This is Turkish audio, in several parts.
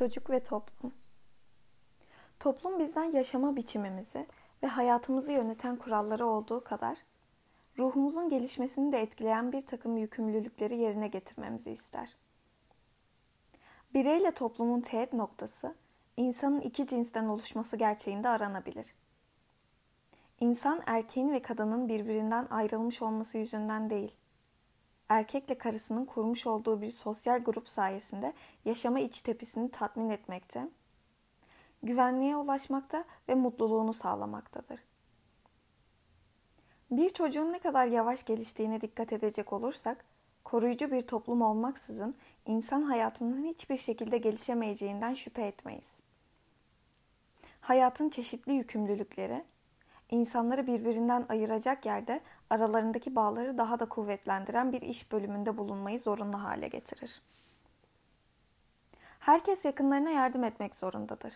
Çocuk ve toplum. Toplum bizden yaşama biçimimizi ve hayatımızı yöneten kuralları olduğu kadar ruhumuzun gelişmesini de etkileyen bir takım yükümlülükleri yerine getirmemizi ister. Bireyle toplumun teğet noktası insanın iki cinsten oluşması gerçeğinde aranabilir. İnsan erkeğin ve kadının birbirinden ayrılmış olması yüzünden değil, erkekle karısının kurmuş olduğu bir sosyal grup sayesinde yaşama iç tepisini tatmin etmekte, güvenliğe ulaşmakta ve mutluluğunu sağlamaktadır. Bir çocuğun ne kadar yavaş geliştiğine dikkat edecek olursak, koruyucu bir toplum olmaksızın insan hayatının hiçbir şekilde gelişemeyeceğinden şüphe etmeyiz. Hayatın çeşitli yükümlülükleri, insanları birbirinden ayıracak yerde aralarındaki bağları daha da kuvvetlendiren bir iş bölümünde bulunmayı zorunlu hale getirir. Herkes yakınlarına yardım etmek zorundadır.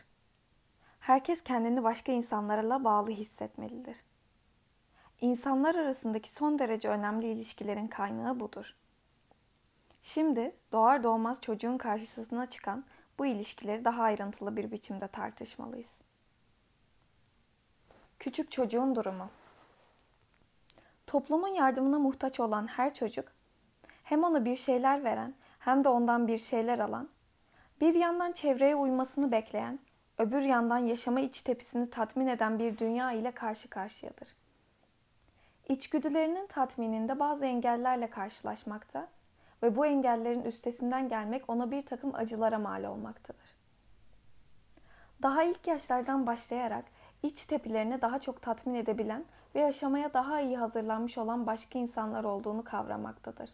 Herkes kendini başka insanlarla bağlı hissetmelidir. İnsanlar arasındaki son derece önemli ilişkilerin kaynağı budur. Şimdi doğar doğmaz çocuğun karşısına çıkan bu ilişkileri daha ayrıntılı bir biçimde tartışmalıyız. Küçük çocuğun durumu Toplumun yardımına muhtaç olan her çocuk hem ona bir şeyler veren hem de ondan bir şeyler alan, bir yandan çevreye uymasını bekleyen, öbür yandan yaşama iç tepisini tatmin eden bir dünya ile karşı karşıyadır. İçgüdülerinin tatmininde bazı engellerle karşılaşmakta ve bu engellerin üstesinden gelmek ona bir takım acılara mal olmaktadır. Daha ilk yaşlardan başlayarak iç tepilerini daha çok tatmin edebilen ve yaşamaya daha iyi hazırlanmış olan başka insanlar olduğunu kavramaktadır.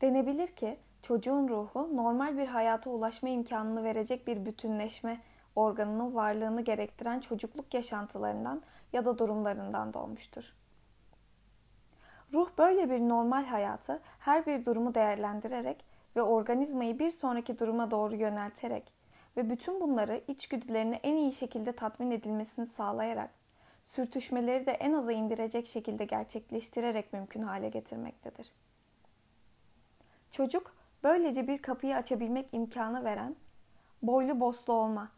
Denebilir ki çocuğun ruhu normal bir hayata ulaşma imkanını verecek bir bütünleşme organının varlığını gerektiren çocukluk yaşantılarından ya da durumlarından doğmuştur. Ruh böyle bir normal hayatı her bir durumu değerlendirerek ve organizmayı bir sonraki duruma doğru yönelterek ve bütün bunları içgüdülerini en iyi şekilde tatmin edilmesini sağlayarak sürtüşmeleri de en aza indirecek şekilde gerçekleştirerek mümkün hale getirmektedir. Çocuk böylece bir kapıyı açabilmek imkanı veren boylu boslu olma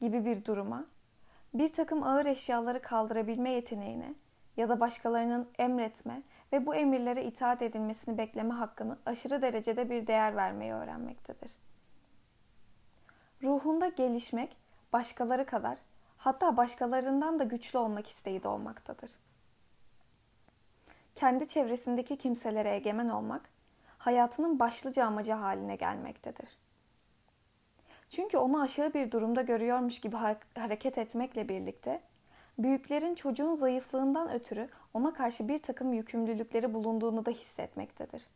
gibi bir duruma, bir takım ağır eşyaları kaldırabilme yeteneğine ya da başkalarının emretme ve bu emirlere itaat edilmesini bekleme hakkını aşırı derecede bir değer vermeyi öğrenmektedir. Ruhunda gelişmek başkaları kadar hatta başkalarından da güçlü olmak isteği de olmaktadır. Kendi çevresindeki kimselere egemen olmak hayatının başlıca amacı haline gelmektedir. Çünkü onu aşağı bir durumda görüyormuş gibi hareket etmekle birlikte büyüklerin çocuğun zayıflığından ötürü ona karşı bir takım yükümlülükleri bulunduğunu da hissetmektedir.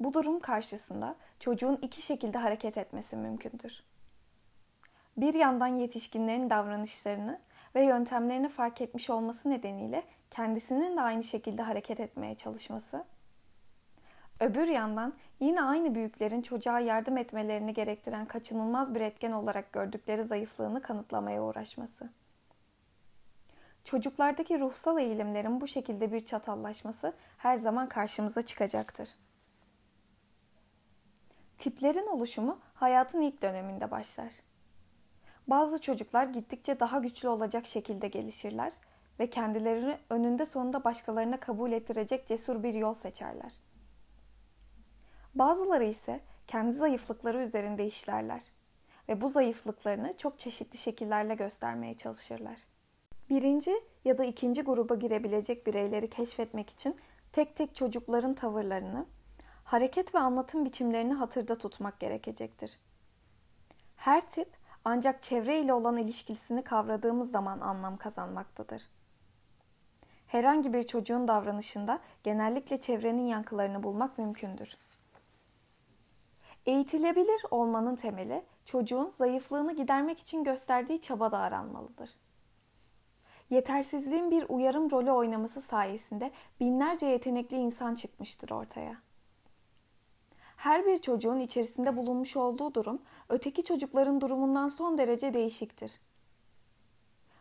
Bu durum karşısında çocuğun iki şekilde hareket etmesi mümkündür. Bir yandan yetişkinlerin davranışlarını ve yöntemlerini fark etmiş olması nedeniyle kendisinin de aynı şekilde hareket etmeye çalışması. Öbür yandan yine aynı büyüklerin çocuğa yardım etmelerini gerektiren kaçınılmaz bir etken olarak gördükleri zayıflığını kanıtlamaya uğraşması. Çocuklardaki ruhsal eğilimlerin bu şekilde bir çatallaşması her zaman karşımıza çıkacaktır. Tiplerin oluşumu hayatın ilk döneminde başlar. Bazı çocuklar gittikçe daha güçlü olacak şekilde gelişirler ve kendilerini önünde sonunda başkalarına kabul ettirecek cesur bir yol seçerler. Bazıları ise kendi zayıflıkları üzerinde işlerler ve bu zayıflıklarını çok çeşitli şekillerle göstermeye çalışırlar. Birinci ya da ikinci gruba girebilecek bireyleri keşfetmek için tek tek çocukların tavırlarını, hareket ve anlatım biçimlerini hatırda tutmak gerekecektir. Her tip ancak çevre ile olan ilişkisini kavradığımız zaman anlam kazanmaktadır. Herhangi bir çocuğun davranışında genellikle çevrenin yankılarını bulmak mümkündür. Eğitilebilir olmanın temeli çocuğun zayıflığını gidermek için gösterdiği çaba da aranmalıdır. Yetersizliğin bir uyarım rolü oynaması sayesinde binlerce yetenekli insan çıkmıştır ortaya. Her bir çocuğun içerisinde bulunmuş olduğu durum öteki çocukların durumundan son derece değişiktir.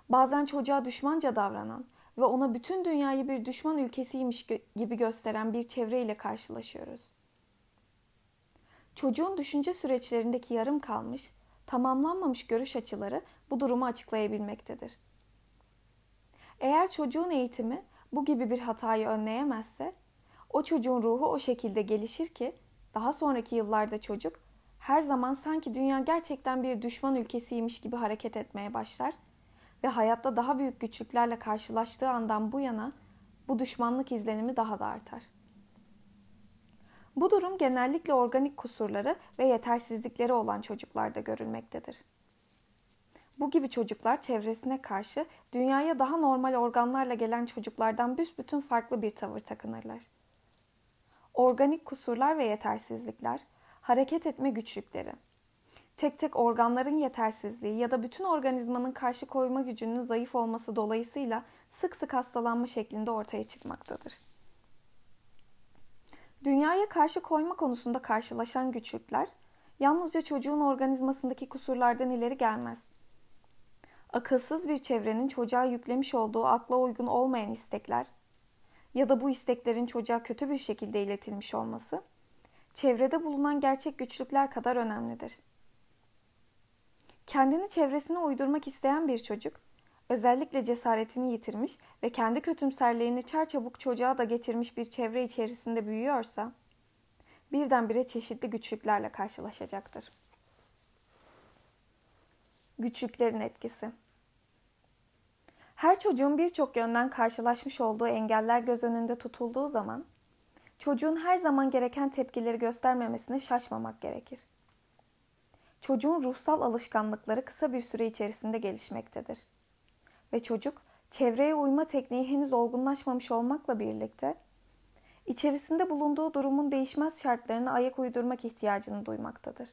Bazen çocuğa düşmanca davranan ve ona bütün dünyayı bir düşman ülkesiymiş gibi gösteren bir çevreyle karşılaşıyoruz. Çocuğun düşünce süreçlerindeki yarım kalmış, tamamlanmamış görüş açıları bu durumu açıklayabilmektedir. Eğer çocuğun eğitimi bu gibi bir hatayı önleyemezse, o çocuğun ruhu o şekilde gelişir ki daha sonraki yıllarda çocuk her zaman sanki dünya gerçekten bir düşman ülkesiymiş gibi hareket etmeye başlar ve hayatta daha büyük güçlüklerle karşılaştığı andan bu yana bu düşmanlık izlenimi daha da artar. Bu durum genellikle organik kusurları ve yetersizlikleri olan çocuklarda görülmektedir. Bu gibi çocuklar çevresine karşı dünyaya daha normal organlarla gelen çocuklardan büsbütün farklı bir tavır takınırlar. Organik kusurlar ve yetersizlikler, hareket etme güçlükleri, tek tek organların yetersizliği ya da bütün organizmanın karşı koyma gücünün zayıf olması dolayısıyla sık sık hastalanma şeklinde ortaya çıkmaktadır. Dünyaya karşı koyma konusunda karşılaşan güçlükler yalnızca çocuğun organizmasındaki kusurlardan ileri gelmez. Akılsız bir çevrenin çocuğa yüklemiş olduğu akla uygun olmayan istekler ya da bu isteklerin çocuğa kötü bir şekilde iletilmiş olması çevrede bulunan gerçek güçlükler kadar önemlidir. Kendini çevresine uydurmak isteyen bir çocuk özellikle cesaretini yitirmiş ve kendi kötümserliğini çarçabuk çocuğa da geçirmiş bir çevre içerisinde büyüyorsa, birdenbire çeşitli güçlüklerle karşılaşacaktır. Güçlüklerin etkisi Her çocuğun birçok yönden karşılaşmış olduğu engeller göz önünde tutulduğu zaman, çocuğun her zaman gereken tepkileri göstermemesine şaşmamak gerekir. Çocuğun ruhsal alışkanlıkları kısa bir süre içerisinde gelişmektedir ve çocuk çevreye uyma tekniği henüz olgunlaşmamış olmakla birlikte içerisinde bulunduğu durumun değişmez şartlarına ayak uydurmak ihtiyacını duymaktadır.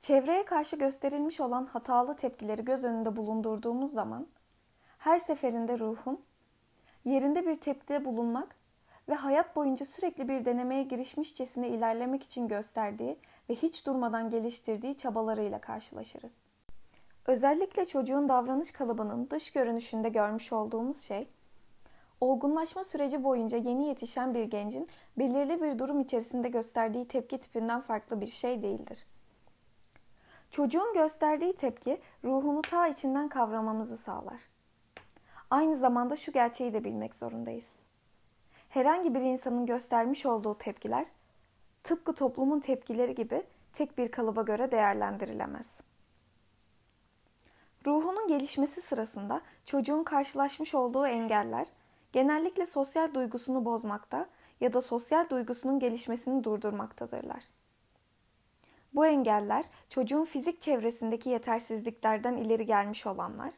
Çevreye karşı gösterilmiş olan hatalı tepkileri göz önünde bulundurduğumuz zaman her seferinde ruhun yerinde bir tepkide bulunmak ve hayat boyunca sürekli bir denemeye girişmişçesine ilerlemek için gösterdiği ve hiç durmadan geliştirdiği çabalarıyla karşılaşırız. Özellikle çocuğun davranış kalıbının dış görünüşünde görmüş olduğumuz şey, olgunlaşma süreci boyunca yeni yetişen bir gencin belirli bir durum içerisinde gösterdiği tepki tipinden farklı bir şey değildir. Çocuğun gösterdiği tepki ruhunu ta içinden kavramamızı sağlar. Aynı zamanda şu gerçeği de bilmek zorundayız. Herhangi bir insanın göstermiş olduğu tepkiler tıpkı toplumun tepkileri gibi tek bir kalıba göre değerlendirilemez. Ruhunun gelişmesi sırasında çocuğun karşılaşmış olduğu engeller genellikle sosyal duygusunu bozmakta ya da sosyal duygusunun gelişmesini durdurmaktadırlar. Bu engeller çocuğun fizik çevresindeki yetersizliklerden ileri gelmiş olanlar,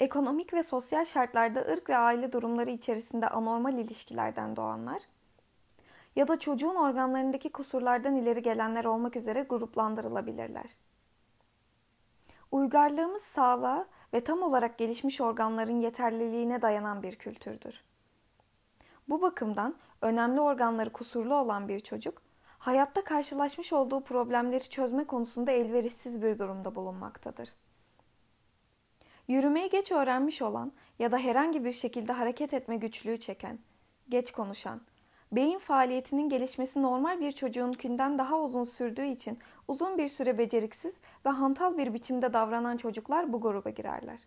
ekonomik ve sosyal şartlarda ırk ve aile durumları içerisinde anormal ilişkilerden doğanlar ya da çocuğun organlarındaki kusurlardan ileri gelenler olmak üzere gruplandırılabilirler. Uygarlığımız sağlığa ve tam olarak gelişmiş organların yeterliliğine dayanan bir kültürdür. Bu bakımdan önemli organları kusurlu olan bir çocuk, hayatta karşılaşmış olduğu problemleri çözme konusunda elverişsiz bir durumda bulunmaktadır. Yürümeyi geç öğrenmiş olan ya da herhangi bir şekilde hareket etme güçlüğü çeken, geç konuşan, beyin faaliyetinin gelişmesi normal bir çocuğunkinden daha uzun sürdüğü için uzun bir süre beceriksiz ve hantal bir biçimde davranan çocuklar bu gruba girerler.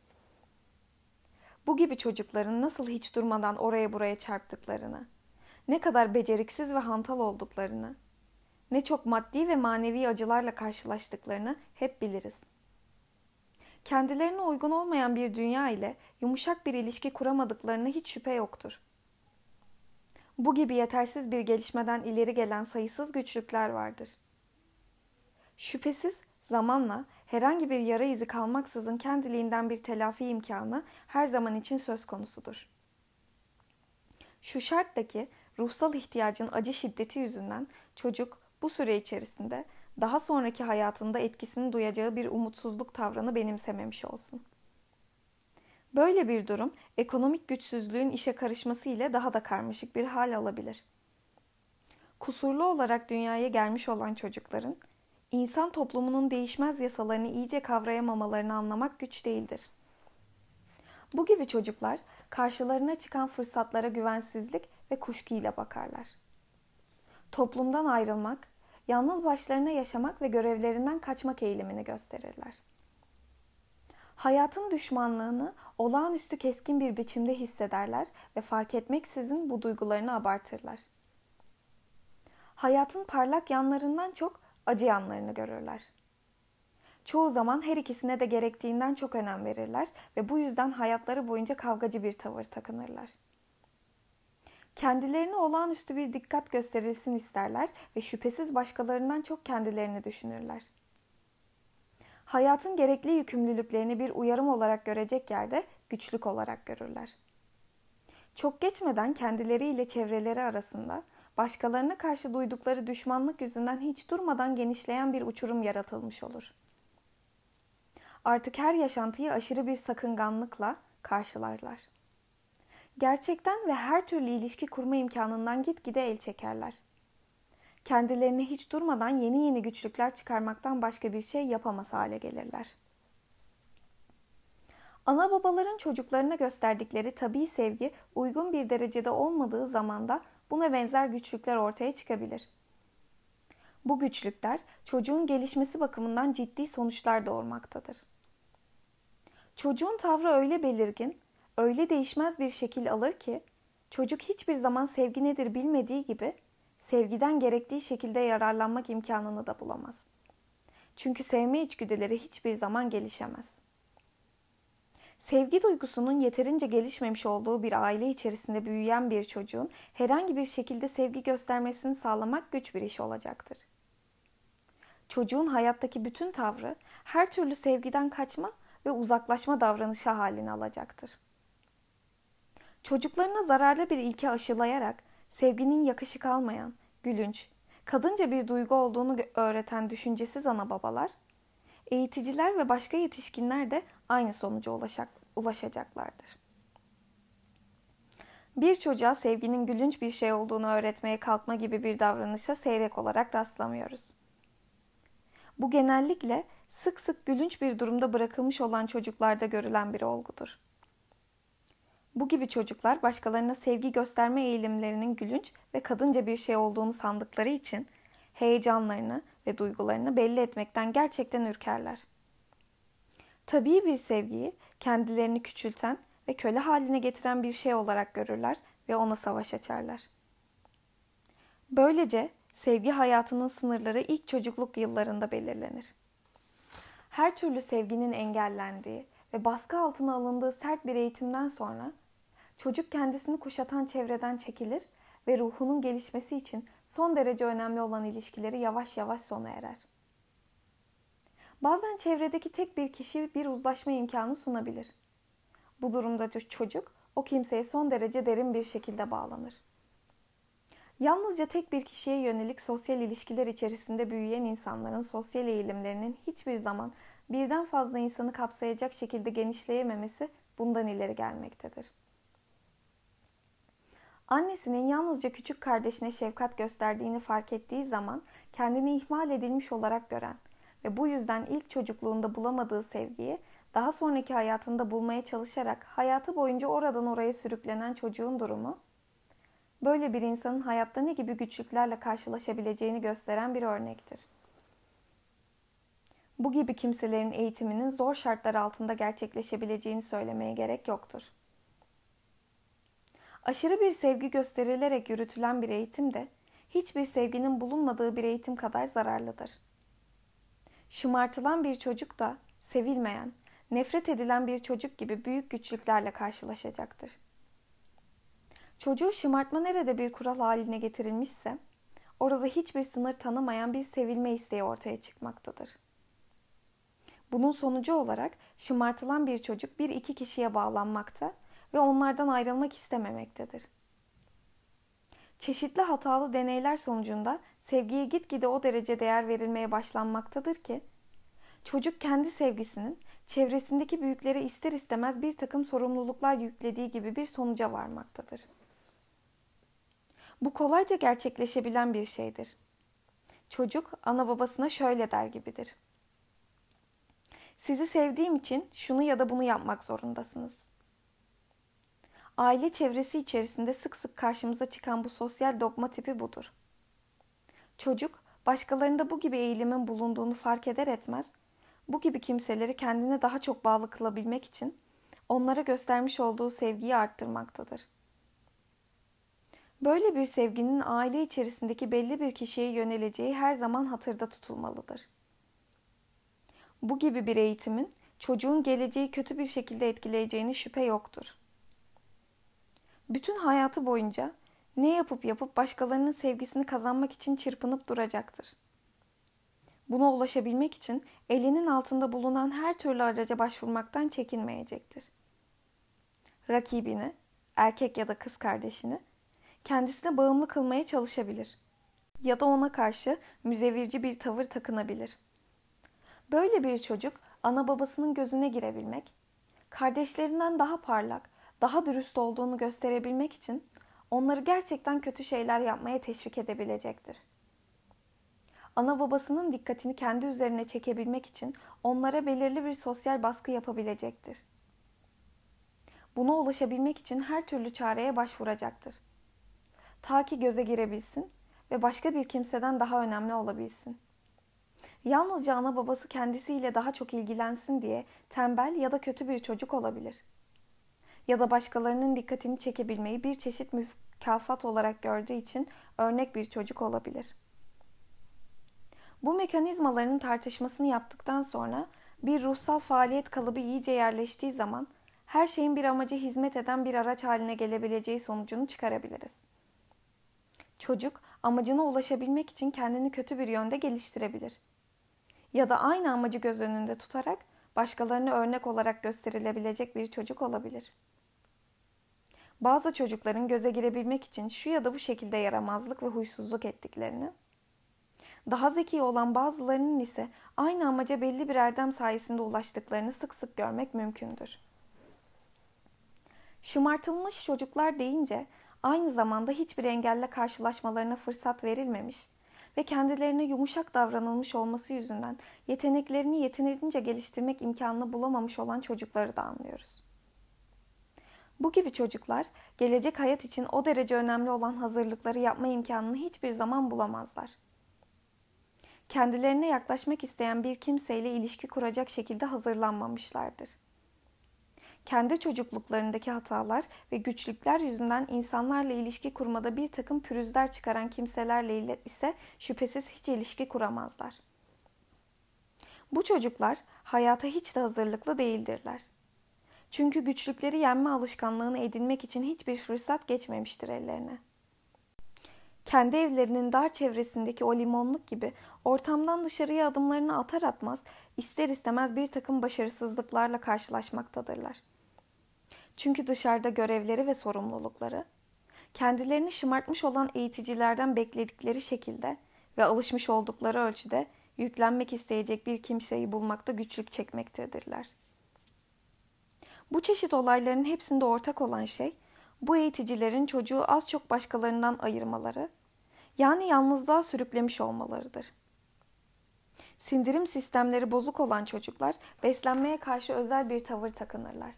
Bu gibi çocukların nasıl hiç durmadan oraya buraya çarptıklarını, ne kadar beceriksiz ve hantal olduklarını, ne çok maddi ve manevi acılarla karşılaştıklarını hep biliriz. Kendilerine uygun olmayan bir dünya ile yumuşak bir ilişki kuramadıklarına hiç şüphe yoktur. Bu gibi yetersiz bir gelişmeden ileri gelen sayısız güçlükler vardır. Şüphesiz zamanla herhangi bir yara izi kalmaksızın kendiliğinden bir telafi imkanı her zaman için söz konusudur. Şu şarttaki ruhsal ihtiyacın acı şiddeti yüzünden çocuk bu süre içerisinde daha sonraki hayatında etkisini duyacağı bir umutsuzluk tavrını benimsememiş olsun. Böyle bir durum ekonomik güçsüzlüğün işe karışması ile daha da karmaşık bir hal alabilir. Kusurlu olarak dünyaya gelmiş olan çocukların insan toplumunun değişmez yasalarını iyice kavrayamamalarını anlamak güç değildir. Bu gibi çocuklar karşılarına çıkan fırsatlara güvensizlik ve kuşkuyla bakarlar. Toplumdan ayrılmak yalnız başlarına yaşamak ve görevlerinden kaçmak eğilimini gösterirler. Hayatın düşmanlığını olağanüstü keskin bir biçimde hissederler ve fark etmeksizin bu duygularını abartırlar. Hayatın parlak yanlarından çok acı yanlarını görürler. Çoğu zaman her ikisine de gerektiğinden çok önem verirler ve bu yüzden hayatları boyunca kavgacı bir tavır takınırlar. Kendilerine olağanüstü bir dikkat gösterilsin isterler ve şüphesiz başkalarından çok kendilerini düşünürler. Hayatın gerekli yükümlülüklerini bir uyarım olarak görecek yerde güçlük olarak görürler. Çok geçmeden kendileriyle çevreleri arasında başkalarına karşı duydukları düşmanlık yüzünden hiç durmadan genişleyen bir uçurum yaratılmış olur. Artık her yaşantıyı aşırı bir sakınganlıkla karşılarlar. Gerçekten ve her türlü ilişki kurma imkanından gitgide el çekerler. Kendilerine hiç durmadan yeni yeni güçlükler çıkarmaktan başka bir şey yapamaz hale gelirler. Ana babaların çocuklarına gösterdikleri tabii sevgi uygun bir derecede olmadığı zamanda buna benzer güçlükler ortaya çıkabilir. Bu güçlükler çocuğun gelişmesi bakımından ciddi sonuçlar doğurmaktadır. Çocuğun tavrı öyle belirgin, öyle değişmez bir şekil alır ki çocuk hiçbir zaman sevgi nedir bilmediği gibi sevgiden gerektiği şekilde yararlanmak imkanını da bulamaz. Çünkü sevme içgüdüleri hiçbir zaman gelişemez. Sevgi duygusunun yeterince gelişmemiş olduğu bir aile içerisinde büyüyen bir çocuğun herhangi bir şekilde sevgi göstermesini sağlamak güç bir iş olacaktır. Çocuğun hayattaki bütün tavrı her türlü sevgiden kaçma ve uzaklaşma davranışı halini alacaktır. Çocuklarına zararlı bir ilke aşılayarak sevginin yakışık almayan, gülünç, kadınca bir duygu olduğunu öğreten düşüncesiz ana babalar, eğiticiler ve başka yetişkinler de aynı sonuca ulaşak, ulaşacaklardır. Bir çocuğa sevginin gülünç bir şey olduğunu öğretmeye kalkma gibi bir davranışa seyrek olarak rastlamıyoruz. Bu genellikle sık sık gülünç bir durumda bırakılmış olan çocuklarda görülen bir olgudur. Bu gibi çocuklar başkalarına sevgi gösterme eğilimlerinin gülünç ve kadınca bir şey olduğunu sandıkları için heyecanlarını ve duygularını belli etmekten gerçekten ürkerler. Tabii bir sevgiyi kendilerini küçülten ve köle haline getiren bir şey olarak görürler ve ona savaş açarlar. Böylece sevgi hayatının sınırları ilk çocukluk yıllarında belirlenir. Her türlü sevginin engellendiği ve baskı altına alındığı sert bir eğitimden sonra çocuk kendisini kuşatan çevreden çekilir ve ruhunun gelişmesi için son derece önemli olan ilişkileri yavaş yavaş sona erer. Bazen çevredeki tek bir kişi bir uzlaşma imkanı sunabilir. Bu durumda çocuk o kimseye son derece derin bir şekilde bağlanır. Yalnızca tek bir kişiye yönelik sosyal ilişkiler içerisinde büyüyen insanların sosyal eğilimlerinin hiçbir zaman birden fazla insanı kapsayacak şekilde genişleyememesi bundan ileri gelmektedir. Annesinin yalnızca küçük kardeşine şefkat gösterdiğini fark ettiği zaman kendini ihmal edilmiş olarak gören ve bu yüzden ilk çocukluğunda bulamadığı sevgiyi daha sonraki hayatında bulmaya çalışarak hayatı boyunca oradan oraya sürüklenen çocuğun durumu böyle bir insanın hayatta ne gibi güçlüklerle karşılaşabileceğini gösteren bir örnektir. Bu gibi kimselerin eğitiminin zor şartlar altında gerçekleşebileceğini söylemeye gerek yoktur. Aşırı bir sevgi gösterilerek yürütülen bir eğitim de hiçbir sevginin bulunmadığı bir eğitim kadar zararlıdır. Şımartılan bir çocuk da sevilmeyen, nefret edilen bir çocuk gibi büyük güçlüklerle karşılaşacaktır. Çocuğu şımartma nerede bir kural haline getirilmişse, orada hiçbir sınır tanımayan bir sevilme isteği ortaya çıkmaktadır. Bunun sonucu olarak şımartılan bir çocuk bir iki kişiye bağlanmakta ve onlardan ayrılmak istememektedir. Çeşitli hatalı deneyler sonucunda sevgiye gitgide o derece değer verilmeye başlanmaktadır ki çocuk kendi sevgisinin çevresindeki büyüklere ister istemez bir takım sorumluluklar yüklediği gibi bir sonuca varmaktadır. Bu kolayca gerçekleşebilen bir şeydir. Çocuk ana babasına şöyle der gibidir. Sizi sevdiğim için şunu ya da bunu yapmak zorundasınız. Aile çevresi içerisinde sık sık karşımıza çıkan bu sosyal dogma tipi budur. Çocuk başkalarında bu gibi eğilimin bulunduğunu fark eder etmez, bu gibi kimseleri kendine daha çok bağlı kılabilmek için onlara göstermiş olduğu sevgiyi arttırmaktadır. Böyle bir sevginin aile içerisindeki belli bir kişiye yöneleceği her zaman hatırda tutulmalıdır. Bu gibi bir eğitimin çocuğun geleceği kötü bir şekilde etkileyeceğini şüphe yoktur. Bütün hayatı boyunca ne yapıp yapıp başkalarının sevgisini kazanmak için çırpınıp duracaktır. Buna ulaşabilmek için elinin altında bulunan her türlü araca başvurmaktan çekinmeyecektir. Rakibini, erkek ya da kız kardeşini kendisine bağımlı kılmaya çalışabilir ya da ona karşı müzevirci bir tavır takınabilir. Böyle bir çocuk ana babasının gözüne girebilmek, kardeşlerinden daha parlak, daha dürüst olduğunu gösterebilmek için onları gerçekten kötü şeyler yapmaya teşvik edebilecektir. Ana babasının dikkatini kendi üzerine çekebilmek için onlara belirli bir sosyal baskı yapabilecektir. Buna ulaşabilmek için her türlü çareye başvuracaktır. Ta ki göze girebilsin ve başka bir kimseden daha önemli olabilsin. Yalnızca ana babası kendisiyle daha çok ilgilensin diye tembel ya da kötü bir çocuk olabilir. Ya da başkalarının dikkatini çekebilmeyi bir çeşit mükafat olarak gördüğü için örnek bir çocuk olabilir. Bu mekanizmaların tartışmasını yaptıktan sonra bir ruhsal faaliyet kalıbı iyice yerleştiği zaman her şeyin bir amaca hizmet eden bir araç haline gelebileceği sonucunu çıkarabiliriz. Çocuk amacına ulaşabilmek için kendini kötü bir yönde geliştirebilir. Ya da aynı amacı göz önünde tutarak başkalarına örnek olarak gösterilebilecek bir çocuk olabilir. Bazı çocukların göze girebilmek için şu ya da bu şekilde yaramazlık ve huysuzluk ettiklerini, daha zeki olan bazılarının ise aynı amaca belli bir erdem sayesinde ulaştıklarını sık sık görmek mümkündür. Şımartılmış çocuklar deyince aynı zamanda hiçbir engelle karşılaşmalarına fırsat verilmemiş ve kendilerine yumuşak davranılmış olması yüzünden yeteneklerini yeterince geliştirmek imkanını bulamamış olan çocukları da anlıyoruz. Bu gibi çocuklar gelecek hayat için o derece önemli olan hazırlıkları yapma imkanını hiçbir zaman bulamazlar. Kendilerine yaklaşmak isteyen bir kimseyle ilişki kuracak şekilde hazırlanmamışlardır kendi çocukluklarındaki hatalar ve güçlükler yüzünden insanlarla ilişki kurmada bir takım pürüzler çıkaran kimselerle ise şüphesiz hiç ilişki kuramazlar. Bu çocuklar hayata hiç de hazırlıklı değildirler. Çünkü güçlükleri yenme alışkanlığını edinmek için hiçbir fırsat geçmemiştir ellerine. Kendi evlerinin dar çevresindeki o limonluk gibi ortamdan dışarıya adımlarını atar atmaz ister istemez bir takım başarısızlıklarla karşılaşmaktadırlar. Çünkü dışarıda görevleri ve sorumlulukları, kendilerini şımartmış olan eğiticilerden bekledikleri şekilde ve alışmış oldukları ölçüde yüklenmek isteyecek bir kimseyi bulmakta güçlük çekmektedirler. Bu çeşit olayların hepsinde ortak olan şey, bu eğiticilerin çocuğu az çok başkalarından ayırmaları, yani yalnızlığa sürüklemiş olmalarıdır. Sindirim sistemleri bozuk olan çocuklar beslenmeye karşı özel bir tavır takınırlar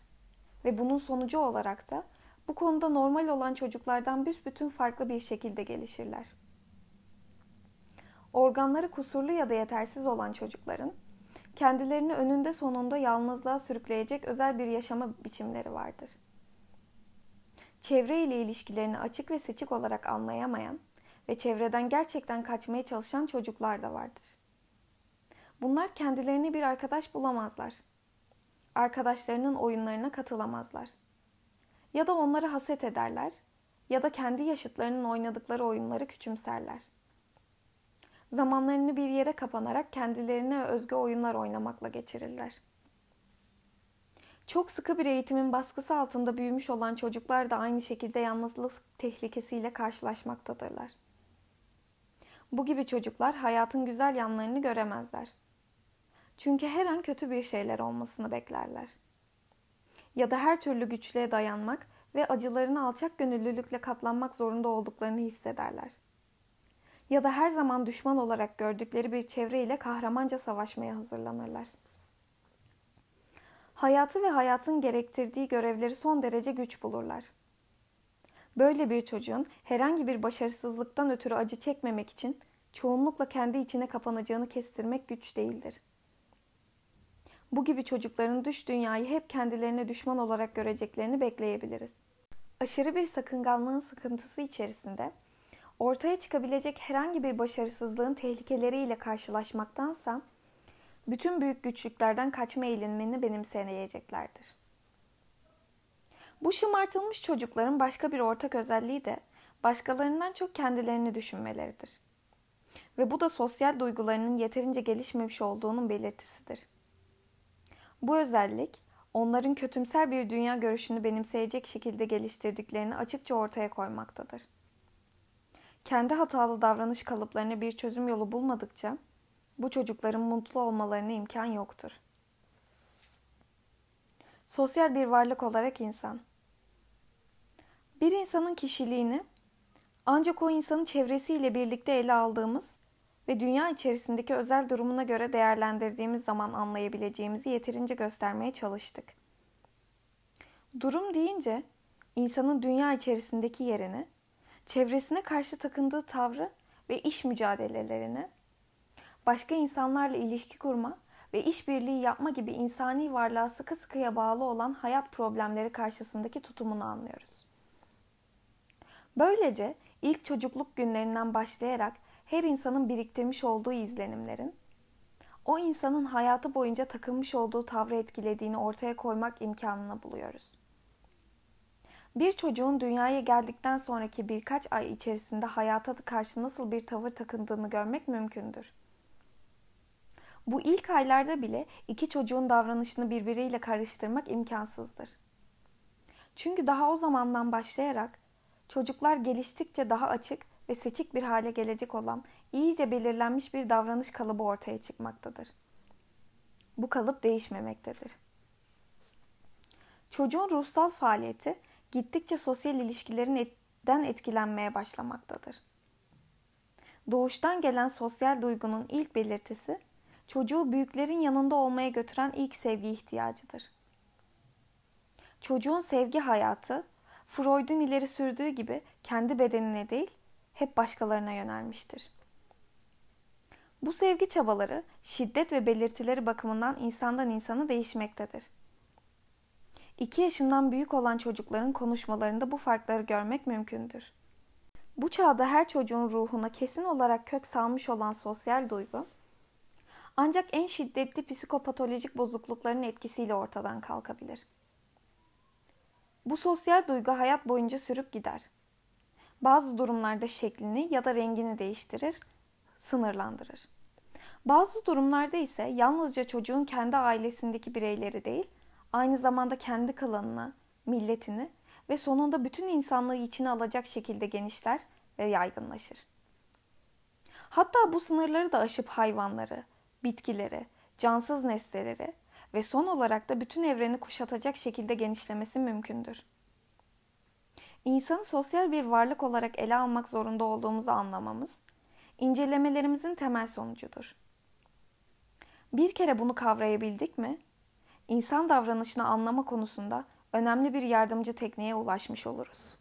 ve bunun sonucu olarak da bu konuda normal olan çocuklardan büsbütün farklı bir şekilde gelişirler. Organları kusurlu ya da yetersiz olan çocukların kendilerini önünde sonunda yalnızlığa sürükleyecek özel bir yaşama biçimleri vardır. Çevre ile ilişkilerini açık ve seçik olarak anlayamayan ve çevreden gerçekten kaçmaya çalışan çocuklar da vardır. Bunlar kendilerine bir arkadaş bulamazlar arkadaşlarının oyunlarına katılamazlar. Ya da onları haset ederler ya da kendi yaşıtlarının oynadıkları oyunları küçümserler. Zamanlarını bir yere kapanarak kendilerine özgü oyunlar oynamakla geçirirler. Çok sıkı bir eğitimin baskısı altında büyümüş olan çocuklar da aynı şekilde yalnızlık tehlikesiyle karşılaşmaktadırlar. Bu gibi çocuklar hayatın güzel yanlarını göremezler. Çünkü her an kötü bir şeyler olmasını beklerler. Ya da her türlü güçlüğe dayanmak ve acılarını alçak gönüllülükle katlanmak zorunda olduklarını hissederler. Ya da her zaman düşman olarak gördükleri bir çevre ile kahramanca savaşmaya hazırlanırlar. Hayatı ve hayatın gerektirdiği görevleri son derece güç bulurlar. Böyle bir çocuğun herhangi bir başarısızlıktan ötürü acı çekmemek için çoğunlukla kendi içine kapanacağını kestirmek güç değildir. Bu gibi çocukların dış dünyayı hep kendilerine düşman olarak göreceklerini bekleyebiliriz. Aşırı bir sakınganlığın sıkıntısı içerisinde ortaya çıkabilecek herhangi bir başarısızlığın tehlikeleriyle karşılaşmaktansa bütün büyük güçlüklerden kaçma eğilimini benimseyeceklerdir. Bu şımartılmış çocukların başka bir ortak özelliği de başkalarından çok kendilerini düşünmeleridir. Ve bu da sosyal duygularının yeterince gelişmemiş olduğunun belirtisidir. Bu özellik onların kötümser bir dünya görüşünü benimseyecek şekilde geliştirdiklerini açıkça ortaya koymaktadır. Kendi hatalı davranış kalıplarına bir çözüm yolu bulmadıkça bu çocukların mutlu olmalarına imkan yoktur. Sosyal bir varlık olarak insan. Bir insanın kişiliğini ancak o insanın çevresiyle birlikte ele aldığımız ve dünya içerisindeki özel durumuna göre değerlendirdiğimiz zaman anlayabileceğimizi yeterince göstermeye çalıştık. Durum deyince insanın dünya içerisindeki yerini, çevresine karşı takındığı tavrı ve iş mücadelelerini, başka insanlarla ilişki kurma ve işbirliği yapma gibi insani varlığa sıkı sıkıya bağlı olan hayat problemleri karşısındaki tutumunu anlıyoruz. Böylece ilk çocukluk günlerinden başlayarak her insanın biriktirmiş olduğu izlenimlerin o insanın hayatı boyunca takılmış olduğu tavrı etkilediğini ortaya koymak imkanını buluyoruz. Bir çocuğun dünyaya geldikten sonraki birkaç ay içerisinde hayata karşı nasıl bir tavır takındığını görmek mümkündür. Bu ilk aylarda bile iki çocuğun davranışını birbiriyle karıştırmak imkansızdır. Çünkü daha o zamandan başlayarak çocuklar geliştikçe daha açık ve seçik bir hale gelecek olan iyice belirlenmiş bir davranış kalıbı ortaya çıkmaktadır. Bu kalıp değişmemektedir. Çocuğun ruhsal faaliyeti gittikçe sosyal ilişkilerin etten etkilenmeye başlamaktadır. Doğuştan gelen sosyal duygunun ilk belirtisi çocuğu büyüklerin yanında olmaya götüren ilk sevgi ihtiyacıdır. Çocuğun sevgi hayatı Freud'un ileri sürdüğü gibi kendi bedenine değil, hep başkalarına yönelmiştir. Bu sevgi çabaları şiddet ve belirtileri bakımından insandan insana değişmektedir. 2 yaşından büyük olan çocukların konuşmalarında bu farkları görmek mümkündür. Bu çağda her çocuğun ruhuna kesin olarak kök salmış olan sosyal duygu, ancak en şiddetli psikopatolojik bozuklukların etkisiyle ortadan kalkabilir. Bu sosyal duygu hayat boyunca sürüp gider. Bazı durumlarda şeklini ya da rengini değiştirir, sınırlandırır. Bazı durumlarda ise yalnızca çocuğun kendi ailesindeki bireyleri değil, aynı zamanda kendi klanını, milletini ve sonunda bütün insanlığı içine alacak şekilde genişler ve yaygınlaşır. Hatta bu sınırları da aşıp hayvanları, bitkileri, cansız nesneleri ve son olarak da bütün evreni kuşatacak şekilde genişlemesi mümkündür. İnsanı sosyal bir varlık olarak ele almak zorunda olduğumuzu anlamamız, incelemelerimizin temel sonucudur. Bir kere bunu kavrayabildik mi, insan davranışını anlama konusunda önemli bir yardımcı tekniğe ulaşmış oluruz.